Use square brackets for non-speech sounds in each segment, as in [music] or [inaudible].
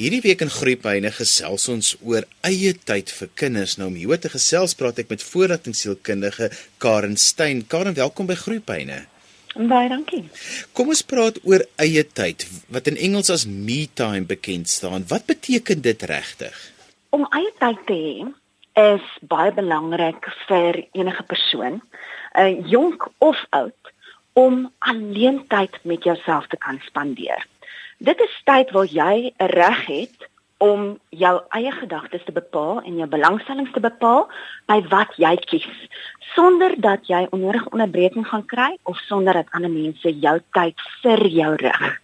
Hierdie week in Groepyne gesels ons oor eie tyd vir kinders. Nou om hier te gesels praat ek met voorlatingsielkundige Karen Stein. Karen, welkom by Groepyne. Baie dankie. Kom ons praat oor eie tyd wat in Engels as me time bekend staan. Wat beteken dit regtig? Om eie tyd te hê is baie belangrik vir enige persoon, uh, jonk of oud, om alleen tyd met jouself te kan spandeer. Dit is tyd waar jy 'n reg het om jou eie gedagtes te bepaal en jou belangstellings te bepaal by wat jy kies sonder dat jy onnodige onderbreking gaan kry of sonder dat ander mense jou tyd vir jou rig.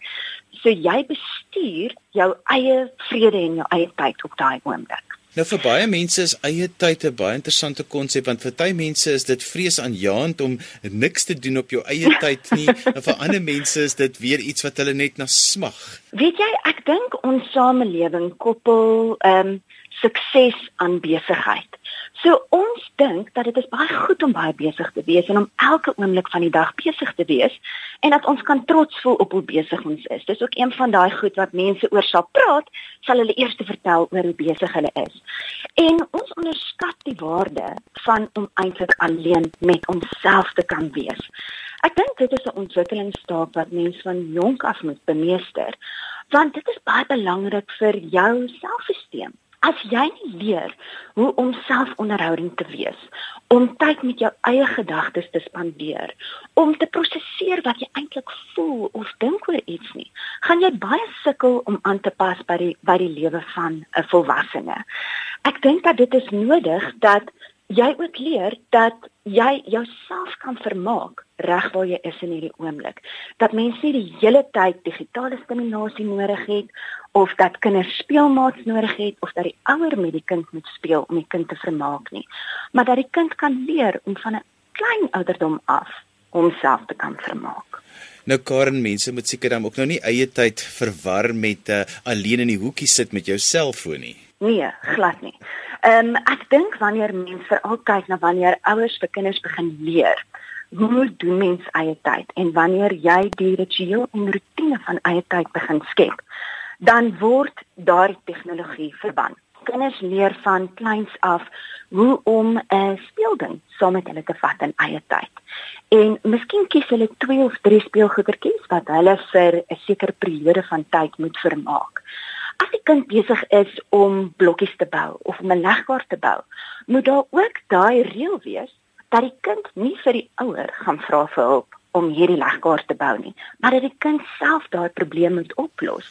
So jy bestuur jou eie vrede en jou eie tyd op daai oomblik. Nou vir baie mense is eie tyd 'n baie interessante konsep want vir baie mense is dit vreesaanjaend om niks te doen op jou eie [laughs] tyd nie en vir ander mense is dit weer iets wat hulle net na smag. Weet jy, ek dink ons samelewing koppel ehm um, sukses aan besigheid. So ons dink dat dit is baie goed om baie besig te wees en om elke oomblik van die dag besig te wees en dat ons kan trots voel op hoe besig ons is. Dis ook een van daai goed wat mense oor sal praat, sal hulle eers vertel oor hoe besig hulle is. En ons onderskat die waarde van om eintlik alleen met onsself te kan wees. Ek dink dit is 'n ontwikkelingsstaak wat mense van jonk af moet bemeester, want dit is baie belangrik vir jou selfvertroue As jy nie leer hoe om selfonderhouding te wees, om tyd met jou eie gedagtes te spandeer, om te prosesseer wat jy eintlik voel of dink oor iets nie, gaan jy baie sukkel om aan te pas by die by die lewe van 'n volwassene. Ek dink dat dit is nodig dat jy ook leer dat jy jouself kan vermaak reg waar jy is in hierdie oomblik. Dat mense nie die hele tyd digitale stimulasie nodig het of dat kinders speelmaats nodig het of dat die ouer met die kind moet speel om die kind te vermaak nie, maar dat die kind kan leer om van 'n klein ouderdom af homself te kan vermaak. Nou Karen, mense moet seker dan ook nou nie eie tyd verwar met uh, alleen in die hoekie sit met jou selfoon nie. Nee, glad nie. Ehm um, ek dink wanneer mense veral kyk na wanneer ouers vir kinders begin leer, hoe doen mens eie tyd en wanneer jy die ritueel en rotine van eie tyd begin skep, dan word daardie tegnologie verbân. Kinders leer van kleins af hoe om 'n speelding saam met hulle te vat in eie tyd. En miskien kies hulle twee of drie speelgoedertjies wat hulle vir 'n sekere periode van tyd moet vermaak. As 'n kind besig is om blokkies te bou of om 'n legkaart te bou, moet daar ook daai reël wees dat die kind nie vir die ouer gaan vra vir hulp om hierdie legkaart te bou nie, maar dat die kind self daai probleem moet oplos.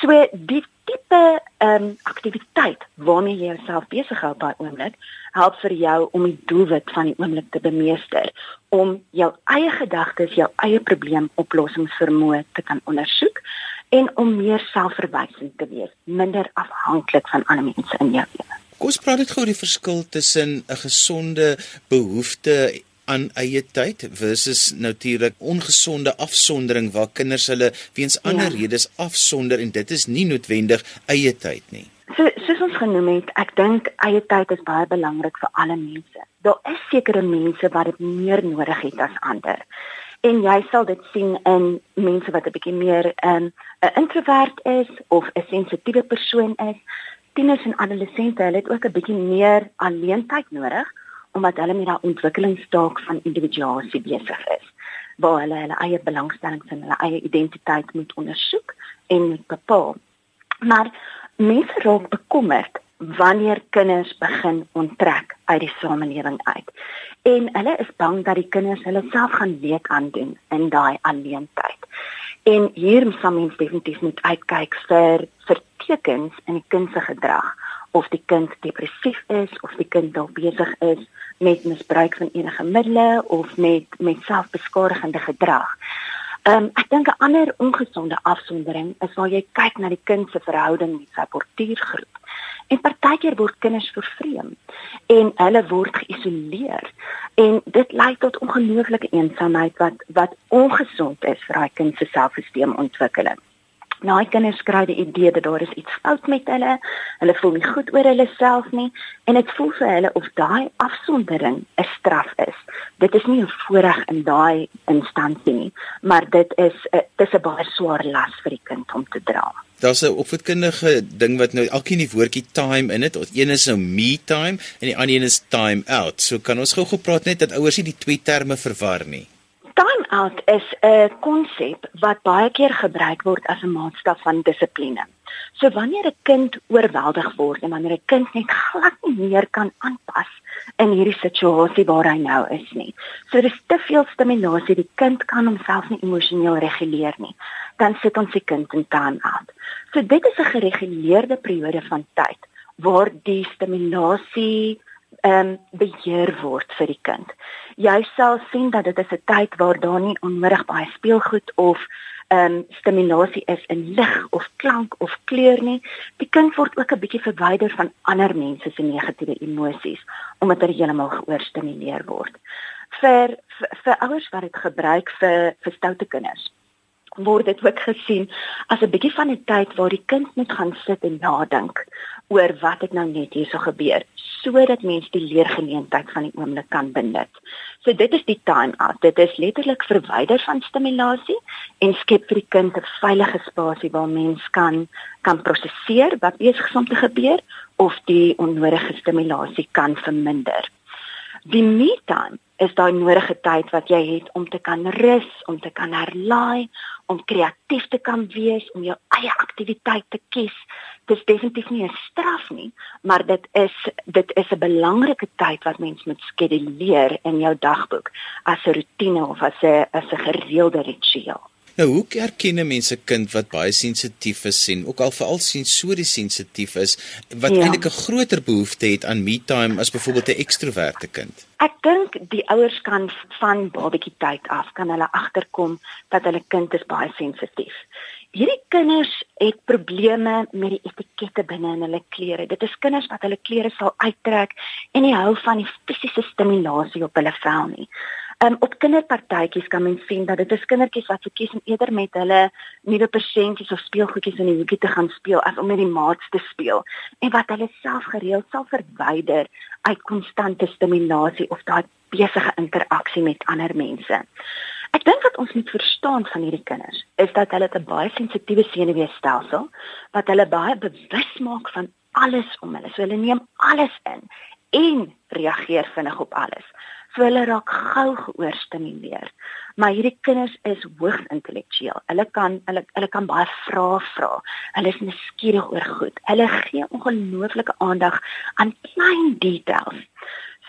So die tipe ehm um, aktiwiteit waarmee jy jouself besig hou by oomblik, help vir jou om die doelwit van die oomblik te bemeester, om jou eie gedagtes, jou eie probleemoplossingsvermoë te kan ondersoek en om meer selfverwysend te wees, minder afhanklik van ander mense in jou lewe. Kom ons praat net gou oor die verskil tussen 'n gesonde behoefte aan eie tyd versus natuurlik ongesonde afsondering waar kinders hulle weens ja. ander redes afsonder en dit is nie noodwendig eie tyd nie. So soos ons genoem het, ek dink eie tyd is baie belangrik vir alle mense. Daar is sekere mense wat dit meer nodig het as ander en jy sal dit sien in mense wat 'n bietjie meer 'n um, 'n introvert is of 'n sensitiewe persoon is. Tieners en adolessente, hulle het ook 'n bietjie meer alleentyd nodig omdat hulle met daardie ontwikkelingstaak van individuasie besig is waar hulle hulle eie belangstellings en hulle eie identiteit moet ondersoek en moet bepaal. Maar mense raak bekommerd wanneer kinders begin onttrek uit die samelewing uit. En hulle is bang dat die kinders hulle self gaan leed aandoen in daai alleentyd. En hier moet mens definitief moet uitkyk vir vir tekens in die kind se gedrag of die kind depressief is of die kind dalk besig is met misbruik van enige middele of met met selfbeskadigende gedrag. Ehm um, ek dink 'n ander ongesonde afsondering is waar jy kyk na die kind se verhouding met sy portuïergroep. En partykeer word kinders vervreem en hulle word geïsoleer en dit lei tot ongelooflike eensaamheid wat wat ongesond is vir daai kind se selfversteumontwikkeling. Daai kinders kry die idee dat daar is iets fout met hulle. Hulle voel nie goed oor hulle self nie en dit voel vir hulle of daai afsondering 'n straf is. Dit is nie 'n voorreg in daai instansie nie, maar dit is 'n dis 'n baie swaar las vir die kind om te dra. Daar's 'n opvoedkundige ding wat nou elkeen die woordjie time in dit. Een is nou me time en die ander een is time out. So kan ons gou-gou praat net dat ouers nie die twee terme verwar nie. Time out is 'n konsep wat baie keer gebruik word as 'n maatstaf van dissipline. So wanneer 'n kind oorweldig word en wanneer 'n kind net glad nie meer kan aanpas in hierdie situasie waar hy nou is nie. So dis te veel stimulasie, die kind kan homself nie emosioneel reguleer nie. Dan sit ons die kind in time out. So dit is 'n gereguleerde periode van tyd waar die stimulasie ehm um, beheer word vir die kind. Jy sal sien dat dit is 'n tyd waar daar nie onnodig baie speelgoed of ehm um, stimulasie is in lig of klank of kleur nie. Die kind word ook 'n bietjie verwyder van ander mense se negatiewe emosies omdat hy heeltemal geoorstimuleer word. Vir vir, vir ouers wat dit gebruik vir vir stoute kinders word dit ook gesien as 'n bietjie van 'n tyd waar die kind moet gaan sit en nadink oor wat het nou net hierso gebeur sodat mens die leergeleentheid van die oomblik kan benut. So dit is die time out. Dit is letterlik verwyder van stimulasie en skep vir die kind 'n veilige spasie waar mens kan kan prosesseer wat besig is om te gebeur of die onnodige stimulasie kan verminder. Die me time is daai nodige tyd wat jy het om te kan rus, om te kan herlaai, om kreatief te kan wees, om jou eie aktiwiteit te kies. Dis definitief nie 'n straf nie, maar dit is dit is 'n belangrike tyd wat mens moet skeduleer in jou dagboek as 'n rotine of as 'n as 'n gereelde ritueel. Nou hoe erken mense kind wat baie sensitief is en ook al veral sensories sensitief is wat ja. eintlik 'n groter behoefte het aan me time as byvoorbeeld 'n ekstroverte kind? Ek dink die ouers kan van babatjie tyd af kan hulle agterkom dat hulle kind is baie sensitief. Hierdie kinders het probleme met die etikette binne in hulle klere. Dit is kinders wat hulle klere sal uittrek en nie hou van die fisiese stimulasie op hulle vel nie. Um, op kinderpartytjies kan mens sien dat dit is kindertjies wat verkies om eerder met hulle nuwe persentjies of speelgoedjies in die hoekie te gaan speel as om met die maats te speel en wat hulle self gereeld sal verwyder uit konstante stimulasie of daai besige interaksie met ander mense. Ek dink wat ons moet verstaan van hierdie kinders is dat hulle 'n baie sensitiewe senuweestelsel wat hulle baie bewus maak van alles om hulle. So hulle neem alles in en reageer vinnig op alles so hulle raak gou geoorstimuleer. Maar hierdie kinders is hoogs intellektueel. Hulle kan hulle hulle kan baie vrae vra. Hulle is nuuskierig oor goed. Hulle gee ongelooflike aandag aan klein details.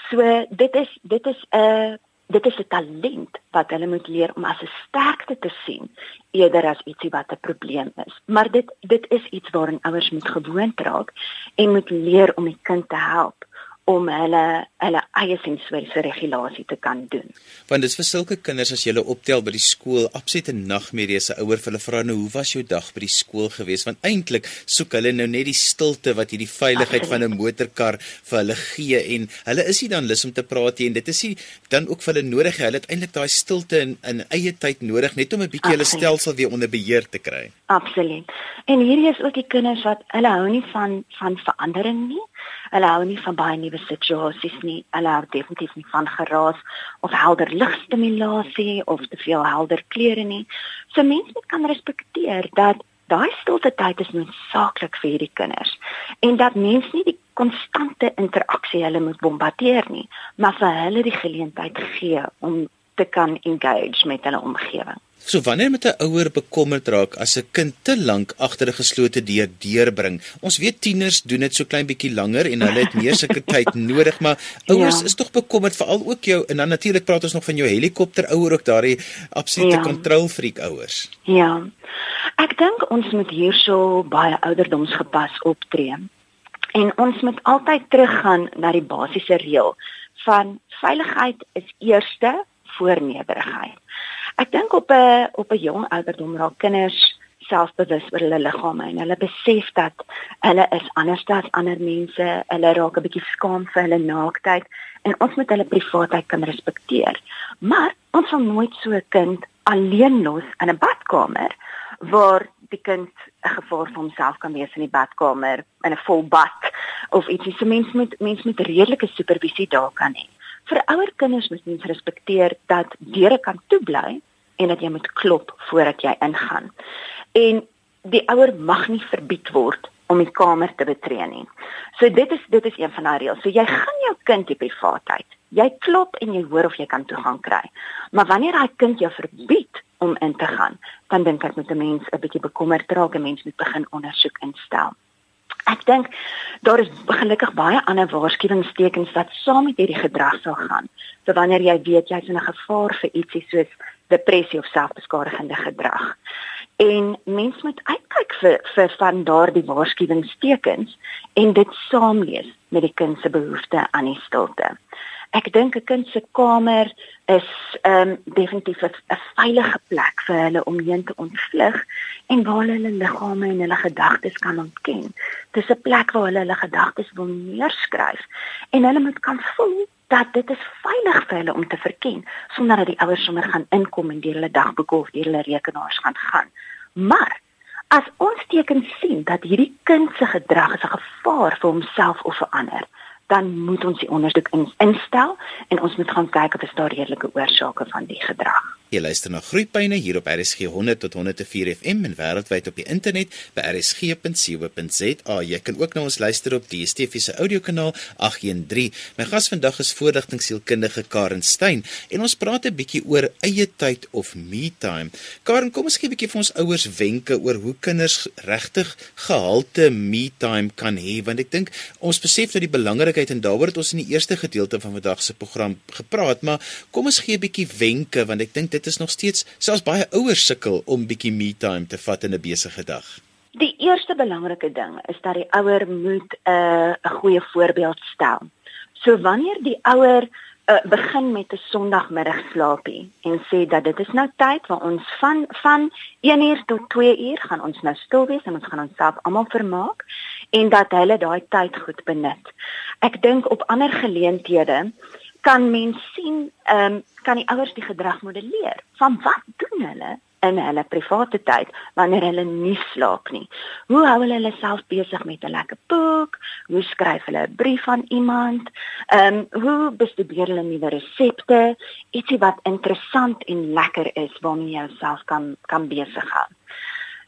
So dit is dit is 'n uh, dit is 'n talent wat hulle moet leer om as 'n sterkte te sien eerder as ietsie wat 'n probleem is. Maar dit dit is iets waaraan ouers moet gewoond raak en moet leer om die kind te help om hulle hulle eie sensoriese regulasie te kan doen. Want dit is vir sulke kinders as jy hulle optel by die skool, absolute nagmerrie as 'n ouer vir hulle vra nou hoe was jou dag by die skool gewees? Want eintlik soek hulle nou net die stilte wat hierdie veiligheid Absoluut. van 'n motorkar vir hulle gee en hulle is nie dan lus om te praat nie en dit is nie dan ook vir hulle nodig hulle het eintlik daai stilte in in eie tyd nodig net om 'n bietjie hulle stelsel weer onder beheer te kry. Absoluut. En hierdie is ook die kinders wat hulle hou nie van van verandering nie. Hulle hou nie van baie nuwe situasies nie. Hulle hou definitief nie van geraas of helder ligstimulasie of te veel helder kleure nie. So mense moet kan respekteer dat daai stilte tyd is noodsaaklik vir hierdie kinders en dat mense nie die konstante interaksie hulle moet bombardeer nie, maar vir hulle die geleentheid gee om te kan engage met hulle omgewing. So wanneer moet 'n ouer bekommerd raak as 'n kind te lank agter 'n geslote deur deurbring? Ons weet tieners doen dit so klein bietjie langer en hulle het meer sulke tyd [laughs] nodig, maar ouers ja. is tog bekommerd veral ook jou en dan natuurlik praat ons nog van jou helikopter ouer ook daardie absolute ja. kontrolfreak ouers. Ja. Ek dink ons moet hierso baie ouderdomsgepas optree. En ons moet altyd teruggaan na die basiese reël van veiligheid is eerste voor nederigheid. Ek dink op 'n op 'n jong ouderdom raak kinders selfbewus oor hulle liggame en hulle besef dat hulle is anders as ander mense. Hulle raak 'n bietjie skaam vir hulle naaktheid en ons moet hulle privaatheid kan respekteer. Maar ons sal nooit so 'n kind alleen los in 'n badkamer waar die kind 'n gevaar vir homself kan wees in die badkamer in 'n vol bad of ietsie. So mens moet mens moet redelike supervisie daar kan hê. Vir ouer kinders moet mens respekteer dat deure kan toebly en dat jy moet klop voordat jy ingaan. En die ouer mag nie verbied word om die kamer te betree nie. So dit is dit is een van daai reëls. So jy gaan jou kind die privaatheid. Jy klop en jy hoor of jy kan toegang kry. Maar wanneer daai kind jou verbied om in te gaan, dan dink ek met 'n mens 'n bietjie bekommerd raak, 'n mens moet begin ondersoek instel. Ek dink daar is gelukkig baie ander waarskuwingstekens wat saam met hierdie gedrag sal gaan. So wanneer jy weet jy's in 'n gevaar vir ietsie soos depressie of selfbeskadigende gedrag. En mens moet uitkyk vir vir van daardie waarskuwingstekens en dit saamlees met die kind se behoefte aan die stilte. Ek dink 'n kind se kamer is ehm um, definitief 'n veilige plek vir hulle om heen te ontvlug en waar hulle hulle liggame en hulle gedagtes kan ontken. Dis 'n plek waar hulle hulle gedagtes wil neerskryf en hulle moet kan voel dat dit is veilig vir hulle om te verken sonder dat die ouers sommer gaan inkom en deur hulle dagboeke of deur hulle rekenaars gaan gaan. Maar as ons teken sien dat hierdie kind se gedrag 'n gevaar vir homself of vir ander, dan moet ons die ondersoek instel en ons moet gaan kyk of daar redelike oorsake van die gedrag. Jy luister na Groepyne hier op RSG 100 tot 104 FM en wêreldwyd op die internet by rsg.co.za. Jy kan ook na ons luister op die DSTV se audiokanaal 813. My gas vandag is voorligtingsielkundige Karen Stein en ons praat 'n bietjie oor eie tyd of me time. Karen, kom ons gee 'n bietjie vir ons ouers wenke oor hoe kinders regtig gehalte me time kan hê want ek dink ons besef dat die belangrikheid en daaroor het ons in die eerste gedeelte van vandag se program gepraat, maar kom ons gee 'n bietjie wenke want ek dink dit is nog steeds selfs baie ouers sukkel om bietjie me time te vat in 'n besige dag. Die eerste belangrike ding is dat die ouer moet 'n uh, goeie voorbeeld stel. So wanneer die ouer uh, begin met 'n Sondagmiddagslaapie en sê dat dit is nou tyd waar ons van van 1 uur tot 2 uur gaan ons nou stil wees en ons gaan onsself almal vermaak en dat hulle daai tyd goed benut. Ek dink op ander geleenthede kan mens sien, ehm um, kan die ouers die gedrag modelleer van wat doen hulle in hulle private tyd wanneer hulle nie slaap nie. Hoe hou hulle hulle self besig met 'n lekker boek? Hoe skryf hulle 'n brief aan iemand? Ehm um, hoe bestudeer hulle nuwe resepte? Ietsie wat interessant en lekker is waarmee jy jouself kan kan besig hou.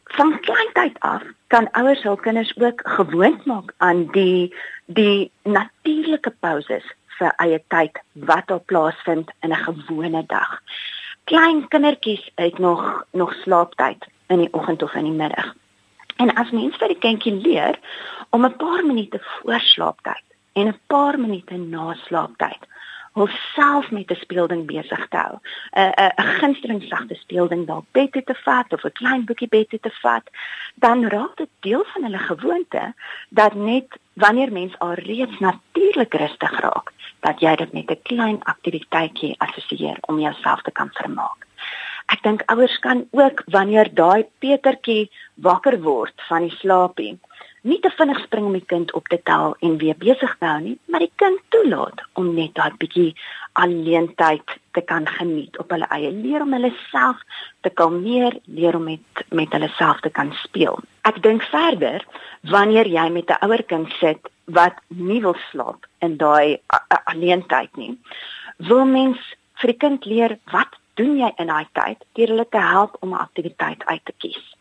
Van kleintyd af kan ouers hul kinders ook gewoond maak aan die die natuurlike pauses vir eie tyd wat daar plaasvind in 'n gewone dag. Klein kindertjies het nog nog slaaptyd in die oggend of in die middag. En as mens vir die kindjie leer om 'n paar minute voor slaaptyd en 'n paar minute na slaaptyd homself met 'n speelding besig te hou. 'n 'n 'n gunsteling sagte speelding dalk bed te vat of 'n klein boekie bed te vat, dan raak dit deel van hulle gewoonte dat net wanneer mens al reeds natuurlik rustig raak, dat jy dit met 'n klein aktiwiteitjie assosieer om jouself te kan vermaak. Ek dink ouers kan ook wanneer daai Petertjie wakker word van die slaapie, nie te vinnig spring om die kind op te tel en weer besig te hou nie, maar die kind toelaat om net daai bietjie alleen tyd te kan geniet op hulle eie leer om hulle self te kalmeer, leer om met met hulle self te kan speel. Ek dink verder wanneer jy met 'n ouer kind sit wat nie wil slaap in daai alleen tyd nie, wil mens vir die kind leer wat doen jy in daai tyd deur hulle te help om 'n aktiwiteit uit te kies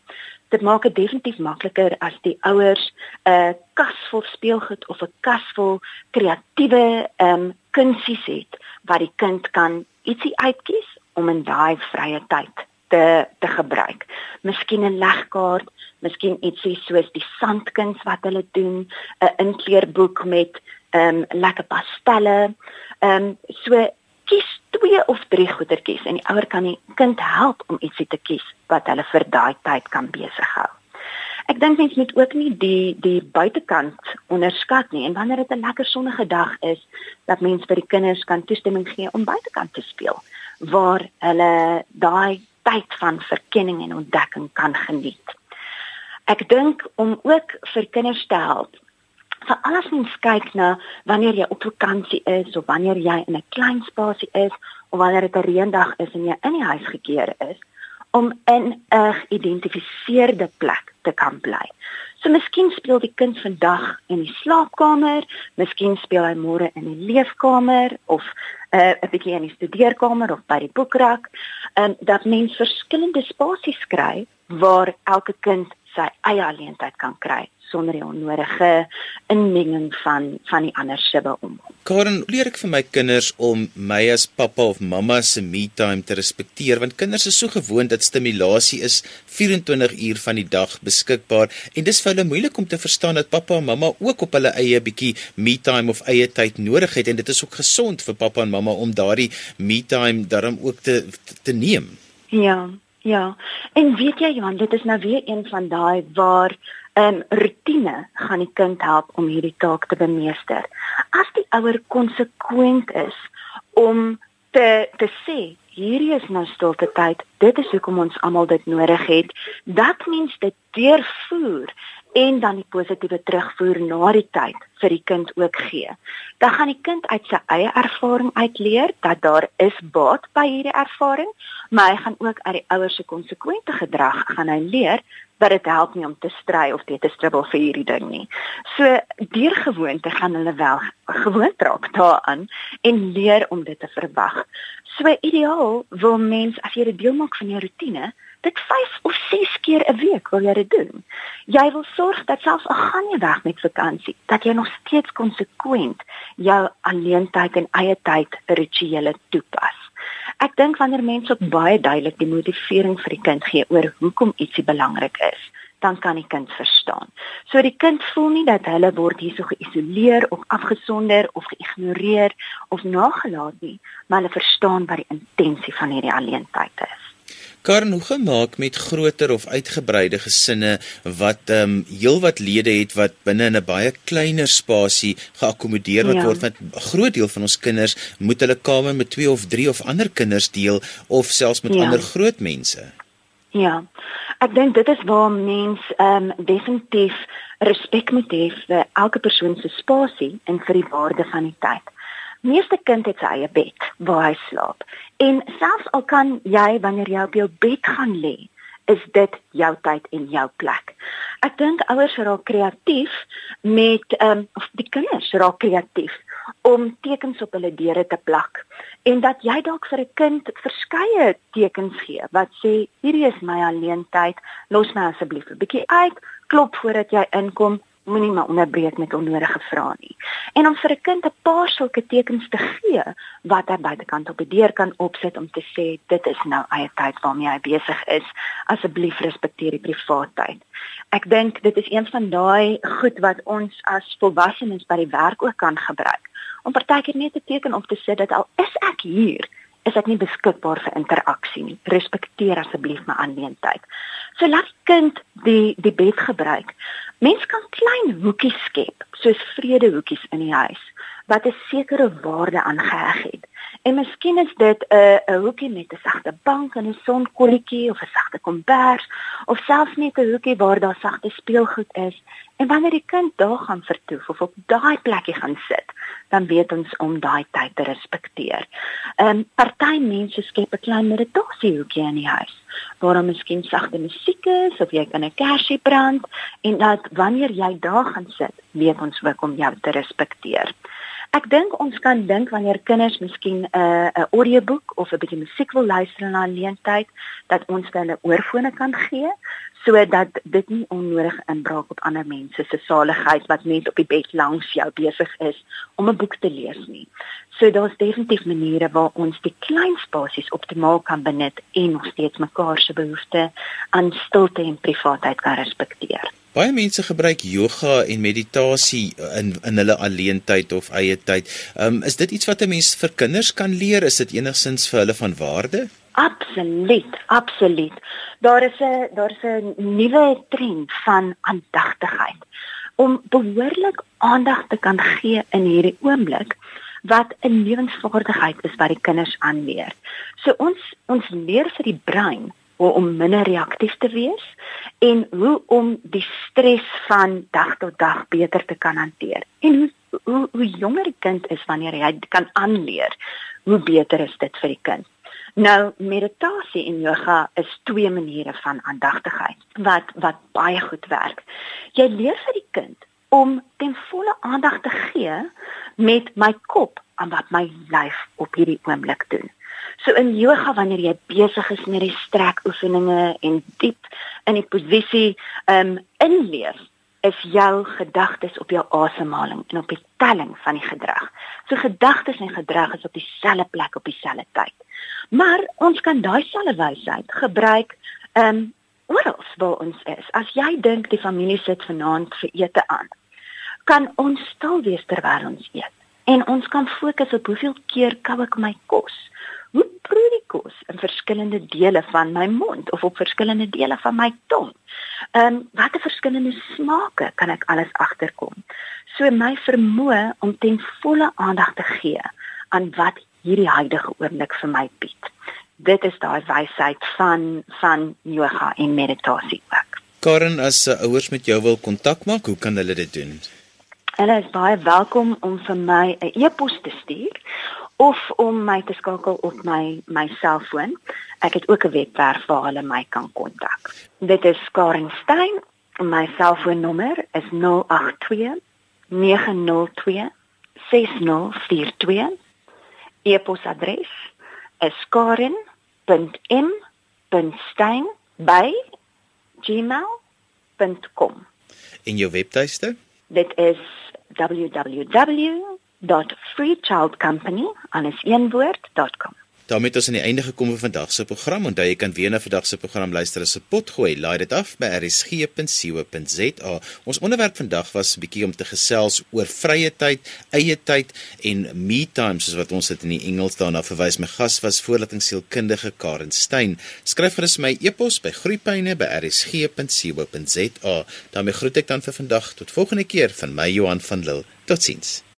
dit maak dit definitief makliker as die ouers 'n kas vol speelgoed of 'n kas vol kreatiewe ehm um, kunsies het wat die kind kan ietsie uitkies om in daai vrye tyd te te gebruik. Miskien 'n legkaart, miskien ietsie soos die sandkuns wat hulle doen, 'n inkleurboek met ehm um, lekker pastelle. Ehm um, so kies twee of drie goedertjies en die ouer kan die kind help om ietsie te kies wat hulle vir daai tyd kan besig hou. Ek dink mens moet ook nie die die buitekant onderskat nie en wanneer dit 'n lekker sonnige dag is dat mens vir die kinders kan toestemming gee om buitekant te speel waar hulle daai tyd van verkenning en ontdekking kan geniet. Ek dink om ook vir kinders te help vir alles mens kyk na wanneer jy op vakansie is of wanneer jy in 'n klein spasie is of wanneer dit 'n reendag is en jy in die huis gekeer is om in 'n geïdentifiseerde plek te kan bly. So miskien speel die kind vandag in die slaapkamer, miskien speel hy môre in die leefkamer of uh, 'n bietjie in die studeerkamer of by die boekrak. En um, dat mens verskillende spasies kry waar elke kind sy eie geleentheid kan kry sonder die onnodige inmenging van van die ander sibbe om. Karen, leer ek vir my kinders om my as pappa of mamma se me time te respekteer want kinders is so gewoond dat stimulasie is 24 uur van die dag beskikbaar en dis vir hulle moeilik om te verstaan dat pappa en mamma ook op hulle eie bietjie me time of eie tyd nodig het en dit is ook gesond vir pappa en mamma om daardie me time daarom ook te te neem. Ja, ja. En weet jy Johan, dit is nou weer een van daai waar um, rutine gaan die kind help om hierdie taak te bemeester. As die ouer konsekwent is om te te sê hierdie is nou stilte tyd, dit is hoekom ons almal dit nodig het, dat mens dit deurvoer en dan die positiewe terugvoer na die tyd vir die kind ook gee. Dan gaan die kind uit sy eie ervaring uitleer dat daar is baat by hierdie ervaring, maar hy gaan ook uit die ouers se konsekwente gedrag gaan hy leer dat dit help nie om te stry of te stribbel vir hierdie ding nie. So deur gewoonte gaan hulle wel gewoond raak daaraan en leer om dit te verwag. So ideaal wil mens as jy dit deel maak van jou rotine, dit 5 of 6 keer 'n week wil jy dit doen. Jy wil sorg dat selfs al gaan jy weg met vakansie, dat jy nog steeds konsekwent jou alleentyd en eie tyd rituele toepas. Ek dink wanneer mense ook baie duidelik die motivering vir die kind gee oor hoekom ietsie belangrik is, dan kan die kind verstaan. So die kind voel nie dat hulle word hierso geïsoleer of afgesonder of geïgnoreer of nagelaat nie, maar hulle verstaan wat die intensie van hierdie alleentyd is. Karen, hoe gemaak met groter of uitgebreide gesinne wat ehm um, heelwat lede het wat binne in 'n baie kleiner spasie geakkommodeer ja. word want 'n groot deel van ons kinders moet hulle kamer met 2 of 3 of ander kinders deel of selfs met ja. ander groot mense. Ja. Ek dink dit is waar mens ehm um, definitief respek moet hê vir elke persoon se spasie en vir die waarde van die tyd. Meeste kind het sy eie bed waar hy slaap. En selfs al kan jy wanneer jy op jou bed gaan lê, is dit jou tyd en jou plek. Ek dink ouers raak kreatief met ehm um, of die kinders raak kreatief om tekens op hulle deure te plak en dat jy dalk vir 'n kind verskeie tekens gee wat sê hierdie is my alleen tyd, los my asseblief 'n bietjie uit, klop voordat jy inkom, moenie my onderbreek met onnodige vrae nie. En om vir 'n kind 'n paar sulke tekens te gee wat hy buitekant op die deur kan opsit om te sê dit is nou eie tyd waarmee hy besig is, asseblief respekteer die privaatheid. Ek dink dit is een van daai goed wat ons as volwassenes by die werk ook kan gebruik. Om partykeer net 'n teken op te sit dat al is ek hier, is ek nie beskikbaar vir interaksie nie. Respekteer asseblief my aanwesendheid. So laat kind die die bed gebruik. Mens kan klein hoekies skep, soos vredehoekies in die huis wat 'n sekere waarde aangeheg het. En miskien is dit 'n 'n hoekie met 'n sagte bank en 'n sonkolletjie of 'n sagte kombers of selfs net 'n hoekie waar daar sagte speelgoed is. En wanneer die kind daar gaan vertoef of op daai plekkie gaan sit, dan weet ons om daai tyd te respekteer. Ehm um, party mense skep 'n klein meditasiehoekie in die huis waar daar miskien sagte musiek is of jy kan 'n kersie brand en dat wanneer jy daar gaan sit, weet ons ook om jou te respekteer. Ek dink ons kan dink wanneer kinders miskien 'n uh, 'n audioboek of 'n bietjie musiek wil luister in 'n leentyd dat ons hulle oorfone kan gee sodat dit nie onnodig inbraak op ander mense se saligheid wat net op die bed langs jou besig is om 'n boek te lees nie. So daar's definitief maniere waar ons die klein spasies optimaal kan benut en nog steeds mekaar se behoeftes aan stilte en privaatheid kan respekteer. Baie mense gebruik yoga en meditasie in in hulle alleentyd of eie tyd. Um, is dit iets wat 'n mens vir kinders kan leer? Is dit enigsins vir hulle van waarde? Absoluut, absoluut. Daar is 'n daar is 'n nuwe trend van aandagtigheid om behoorlik aandag te kan gee in hierdie oomblik wat 'n lewensvaardigheid is wat die kinders aanleer. So ons ons leer vir die brein hoe om minder reaktief te wees en hoe om die stres van dag tot dag beter te kan hanteer. En hoe hoe, hoe jonger die kind is wanneer hy kan aanleer, hoe beter is dit vir die kind. Nou meditasie en yoga is twee maniere van aandagtigheid wat wat baie goed werk. Jy leer vir die kind om ten volle aandag te gee met my kop aan wat my lyf op hierdie oomblik doen. So in yoga wanneer jy besig is met die strekoefeninge en diep in die posisie um, inleef, is jou gedagtes op jou asemhaling en op die telling van die gedrag. So gedagtes en gedrag is op dieselfde plek op dieselfde tyd. Maar ons kan daai selfde wysheid gebruik um, oral waar ons is. As jy dink die familie sit vanaand vir ete aan, kan ons stil wees terwyl ons eet en ons kan fokus op hoeveel keer kou ek my kos hoe proe die kos in verskillende dele van my mond of op verskillende dele van my tong. Ehm um, watter verskillende smake kan ek alles agterkom? So my vermoë om ten volle aandag te gee aan wat hierdie huidige oomblik vir my bied. Dit is daai wysheid van van yoga en meditasie ook. Karen, as uh, ouers met jou wil kontak maak, hoe kan hulle dit doen? Hulle is baie welkom om vir my 'n e-pos te stuur of om my te skakel op my my selfoon. Ek het ook 'n webwerf waar hulle my kan kontak. Dit is Karen Stein en my selfoonnommer is 082 902 6042. E-posadres is karen.m.stein@gmail.com. En jou webtuiste? Dit is www.freechildcompany.com daarmee het ons aan die einde gekom van vandag se program. Onthou jy kan weer na vandag se program luister as 'n pot gooi. Laai dit af by rsg.co.za. Ons onderwerp vandag was 'n bietjie om te gesels oor vrye tyd, eie tyd en me time soos wat ons dit in die Engels daarna verwys. My gas was voorlatingsielkundige Karen Stein. Skryf gerus my e-pos by groeipyne by rsg.co.za. daarmee groet ek dan vir vandag tot volgende keer van my Johan van Lille. Totsiens.